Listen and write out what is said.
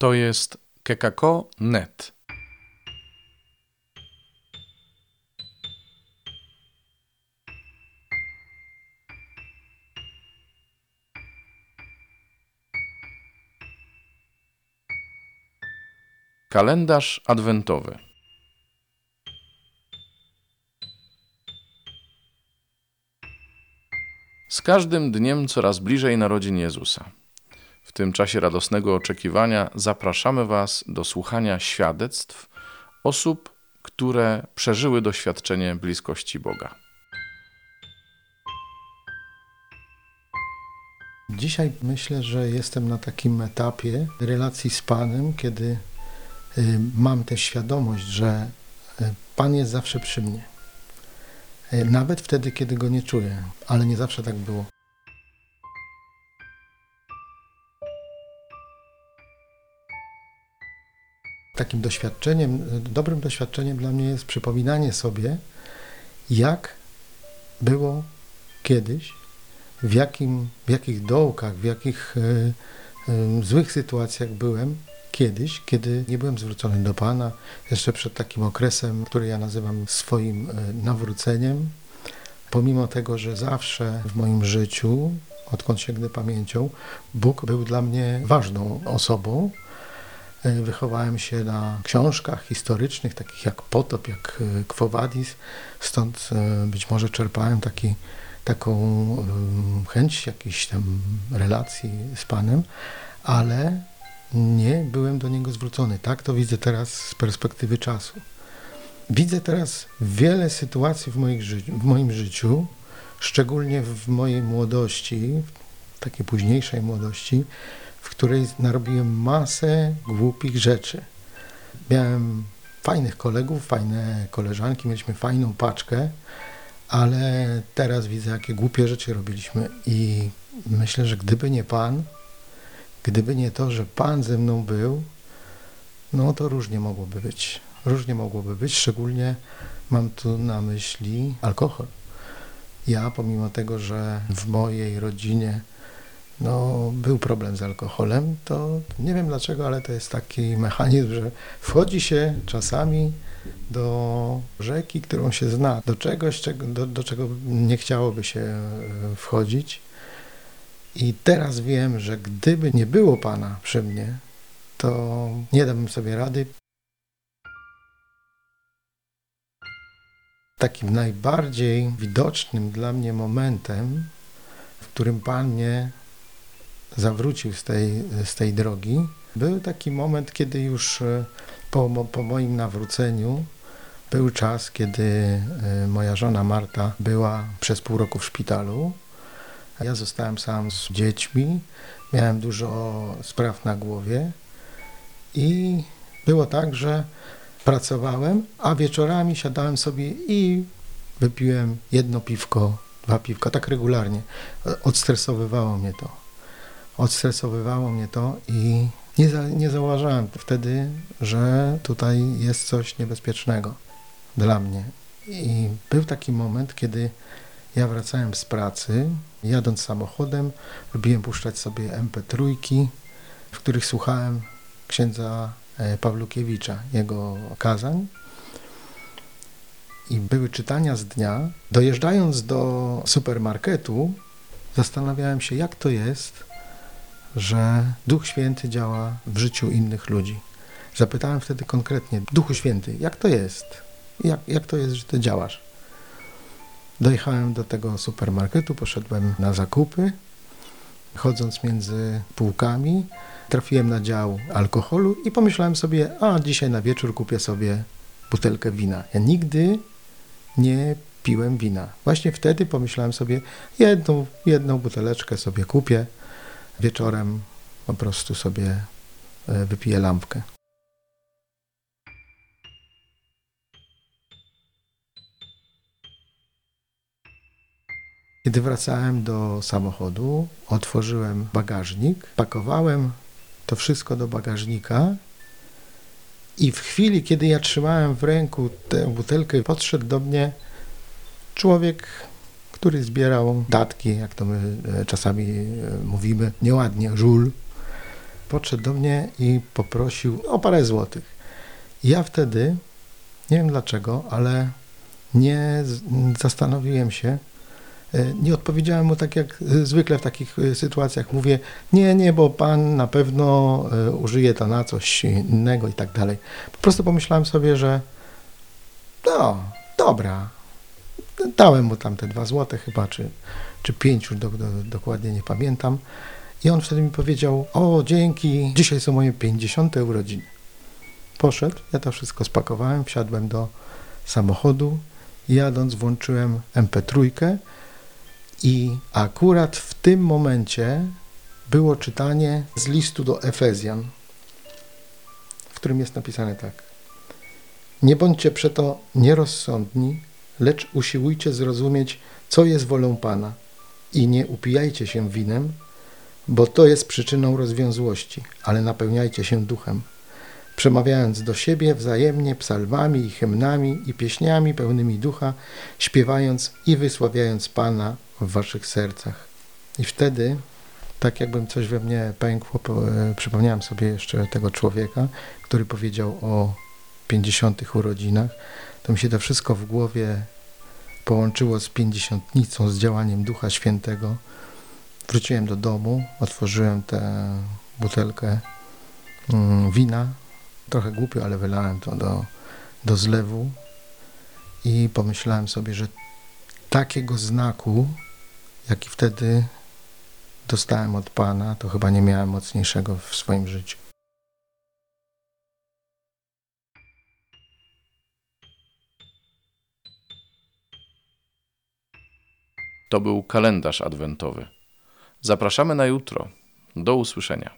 To jest kekako.net. Kalendarz adwentowy. Z każdym dniem coraz bliżej narodzin Jezusa. W tym czasie radosnego oczekiwania zapraszamy Was do słuchania świadectw osób, które przeżyły doświadczenie bliskości Boga. Dzisiaj myślę, że jestem na takim etapie relacji z Panem, kiedy y, mam tę świadomość, że y, Pan jest zawsze przy mnie. Y, Nawet wtedy, kiedy go nie czuję, ale nie zawsze tak było. Takim doświadczeniem, dobrym doświadczeniem dla mnie jest przypominanie sobie, jak było kiedyś, w, jakim, w jakich dołkach, w jakich y, y, złych sytuacjach byłem kiedyś, kiedy nie byłem zwrócony do Pana, jeszcze przed takim okresem, który ja nazywam swoim y, nawróceniem. Pomimo tego, że zawsze w moim życiu, odkąd sięgnę pamięcią, Bóg był dla mnie ważną osobą. Y, Wychowałem się na książkach historycznych, takich jak Potop, jak y, Quo Vadis, stąd y, być może czerpałem taki taką chęć jakiejś tam relacji z Panem, ale nie byłem do Niego zwrócony. Tak to widzę teraz z perspektywy czasu. Widzę teraz wiele sytuacji w, ży- w moim życiu, szczególnie w mojej młodości, w takiej późniejszej młodości, w której narobiłem masę głupich rzeczy. Miałem fajnych kolegów, fajne koleżanki, mieliśmy fajną paczkę, ale teraz widzę, jakie głupie rzeczy robiliśmy i myślę, że gdyby nie Pan, gdyby nie to, że Pan ze mną był, no to różnie mogłoby być. Różnie mogłoby być, szczególnie mam tu na myśli alkohol. Ja, pomimo tego, że w mojej rodzinie no, był problem z alkoholem, to nie wiem dlaczego, ale to jest taki mechanizm, że wchodzi się czasami do rzeki, którą się zna, do czegoś, czego, do, do czego nie chciałoby się e, wchodzić. I teraz wiem, że gdyby nie było Pana przy mnie, to nie dałbym sobie rady. Takim najbardziej widocznym dla mnie momentem, w którym Pan mnie zawrócił z tej, z tej drogi, był taki moment, kiedy już e, po, po moim nawróceniu był czas, kiedy e, moja żona Marta była przez pół roku w szpitalu. Ja zostałem sam z dziećmi, miałem dużo spraw na głowie i było tak, że pracowałem, a wieczorami siadałem sobie i wypiłem jedno piwko, dwa piwka, tak regularnie. Odstresowywało mnie to. Odstresowywało mnie to i nie, za, nie zauważyłem wtedy, że tutaj jest coś niebezpiecznego dla mnie. I był taki moment, kiedy ja wracałem z pracy, jadąc samochodem, lubiłem puszczać sobie MP3, w których słuchałem księdza e, Pawlukiewicza, jego kazań. I były czytania z dnia. Dojeżdżając do supermarketu, zastanawiałem się, jak to jest, że Duch Święty działa w życiu innych ludzi. Zapytałem wtedy konkretnie, Duchu Święty, jak to jest? Jak, jak to jest, że ty działasz? Dojechałem do tego supermarketu, poszedłem na zakupy. Chodząc między półkami, trafiłem na dział alkoholu i pomyślałem sobie, a dzisiaj na wieczór kupię sobie butelkę wina. Ja nigdy nie piłem wina. Właśnie wtedy pomyślałem sobie, jedną, jedną buteleczkę sobie kupię, wieczorem po prostu sobie e, wypiję lampkę. Kiedy wracałem do samochodu, otworzyłem bagażnik, pakowałem to wszystko do bagażnika i w chwili, kiedy ja trzymałem w ręku tę butelkę, podszedł do mnie człowiek, który zbierał datki, jak to my e, czasami e, mówimy, nieładnie, żul. podszedł do mnie i poprosił o parę złotych. Ja wtedy, nie wiem dlaczego, ale nie zastanowiłem się, e, nie odpowiedziałem mu tak jak zwykle w takich sytuacjach. Mówię, nie, nie, bo pan na pewno użyje to na coś innego i tak dalej. Po prostu pomyślałem sobie, że no, dobra. Dałem mu tam te dwa złote chyba, czy, czy pięć, już do, do, dokładnie nie pamiętam. I on wtedy mi powiedział, o dzięki, dzisiaj są moje 50 urodziny. Poszedł, ja to wszystko spakowałem, wsiadłem do samochodu, jadąc włączyłem MP3 i akurat w tym momencie było czytanie z listu do Efezjan, w którym jest napisane tak. Nie bądźcie przeto nierozsądni, lecz usiłujcie zrozumieć, co jest wolą Pana i nie upijajcie się winem, bo to jest przyczyną rozwiązłości, ale napełniajcie się duchem, przemawiając do siebie wzajemnie psalmami i hymnami i pieśniami pełnymi ducha, śpiewając i wysławiając Pana w waszych sercach. I wtedy, tak jakbym coś we mnie pękło, e, przypomniałem sobie jeszcze tego człowieka, który powiedział o 50 urodzinach, to mi się to wszystko w głowie połączyło z pięćdziesiątnicą, z działaniem Ducha Świętego. Wróciłem do domu, otworzyłem tę butelkę mm, wina. Trochę głupio, ale wylałem to do, do zlewu i pomyślałem sobie, że takiego znaku, jaki wtedy dostałem od Pana, to chyba nie miałem mocniejszego w swoim życiu. To był kalendarz adwentowy. Zapraszamy na jutro. Do usłyszenia.